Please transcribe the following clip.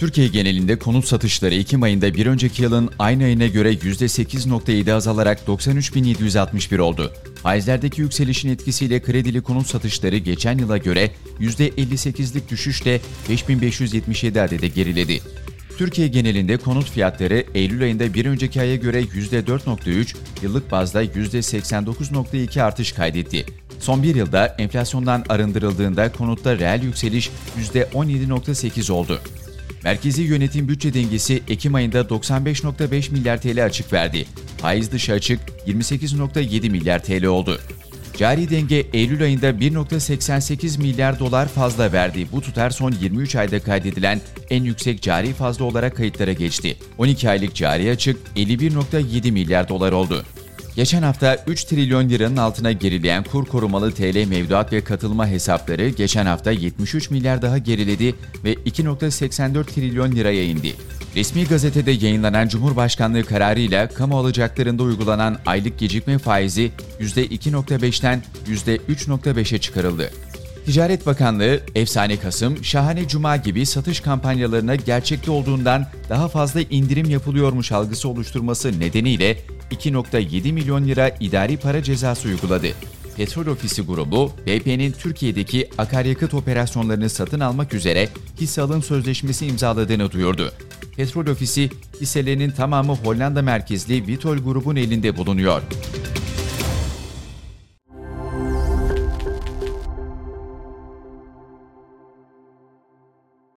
Türkiye genelinde konut satışları Ekim ayında bir önceki yılın aynı ayına göre %8.7 azalarak 93.761 oldu. Faizlerdeki yükselişin etkisiyle kredili konut satışları geçen yıla göre %58'lik düşüşle 5577 adede geriledi. Türkiye genelinde konut fiyatları Eylül ayında bir önceki aya göre %4.3, yıllık bazda %89.2 artış kaydetti. Son bir yılda enflasyondan arındırıldığında konutta reel yükseliş %17.8 oldu. Merkezi Yönetim Bütçe Dengesi Ekim ayında 95.5 milyar TL açık verdi. Faiz dışı açık 28.7 milyar TL oldu. Cari denge Eylül ayında 1.88 milyar dolar fazla verdi. Bu tutar son 23 ayda kaydedilen en yüksek cari fazla olarak kayıtlara geçti. 12 aylık cari açık 51.7 milyar dolar oldu. Geçen hafta 3 trilyon liranın altına gerileyen kur korumalı TL mevduat ve katılma hesapları geçen hafta 73 milyar daha geriledi ve 2.84 trilyon liraya indi. Resmi gazetede yayınlanan Cumhurbaşkanlığı kararıyla kamu alacaklarında uygulanan aylık gecikme faizi %2.5'ten %3.5'e çıkarıldı. Ticaret Bakanlığı, Efsane Kasım, Şahane Cuma gibi satış kampanyalarına gerçekte olduğundan daha fazla indirim yapılıyormuş algısı oluşturması nedeniyle 2.7 milyon lira idari para cezası uyguladı. Petrol Ofisi grubu, BP'nin Türkiye'deki akaryakıt operasyonlarını satın almak üzere hisse alım sözleşmesi imzaladığını duyurdu. Petrol Ofisi hisselerinin tamamı Hollanda merkezli Vitol grubun elinde bulunuyor.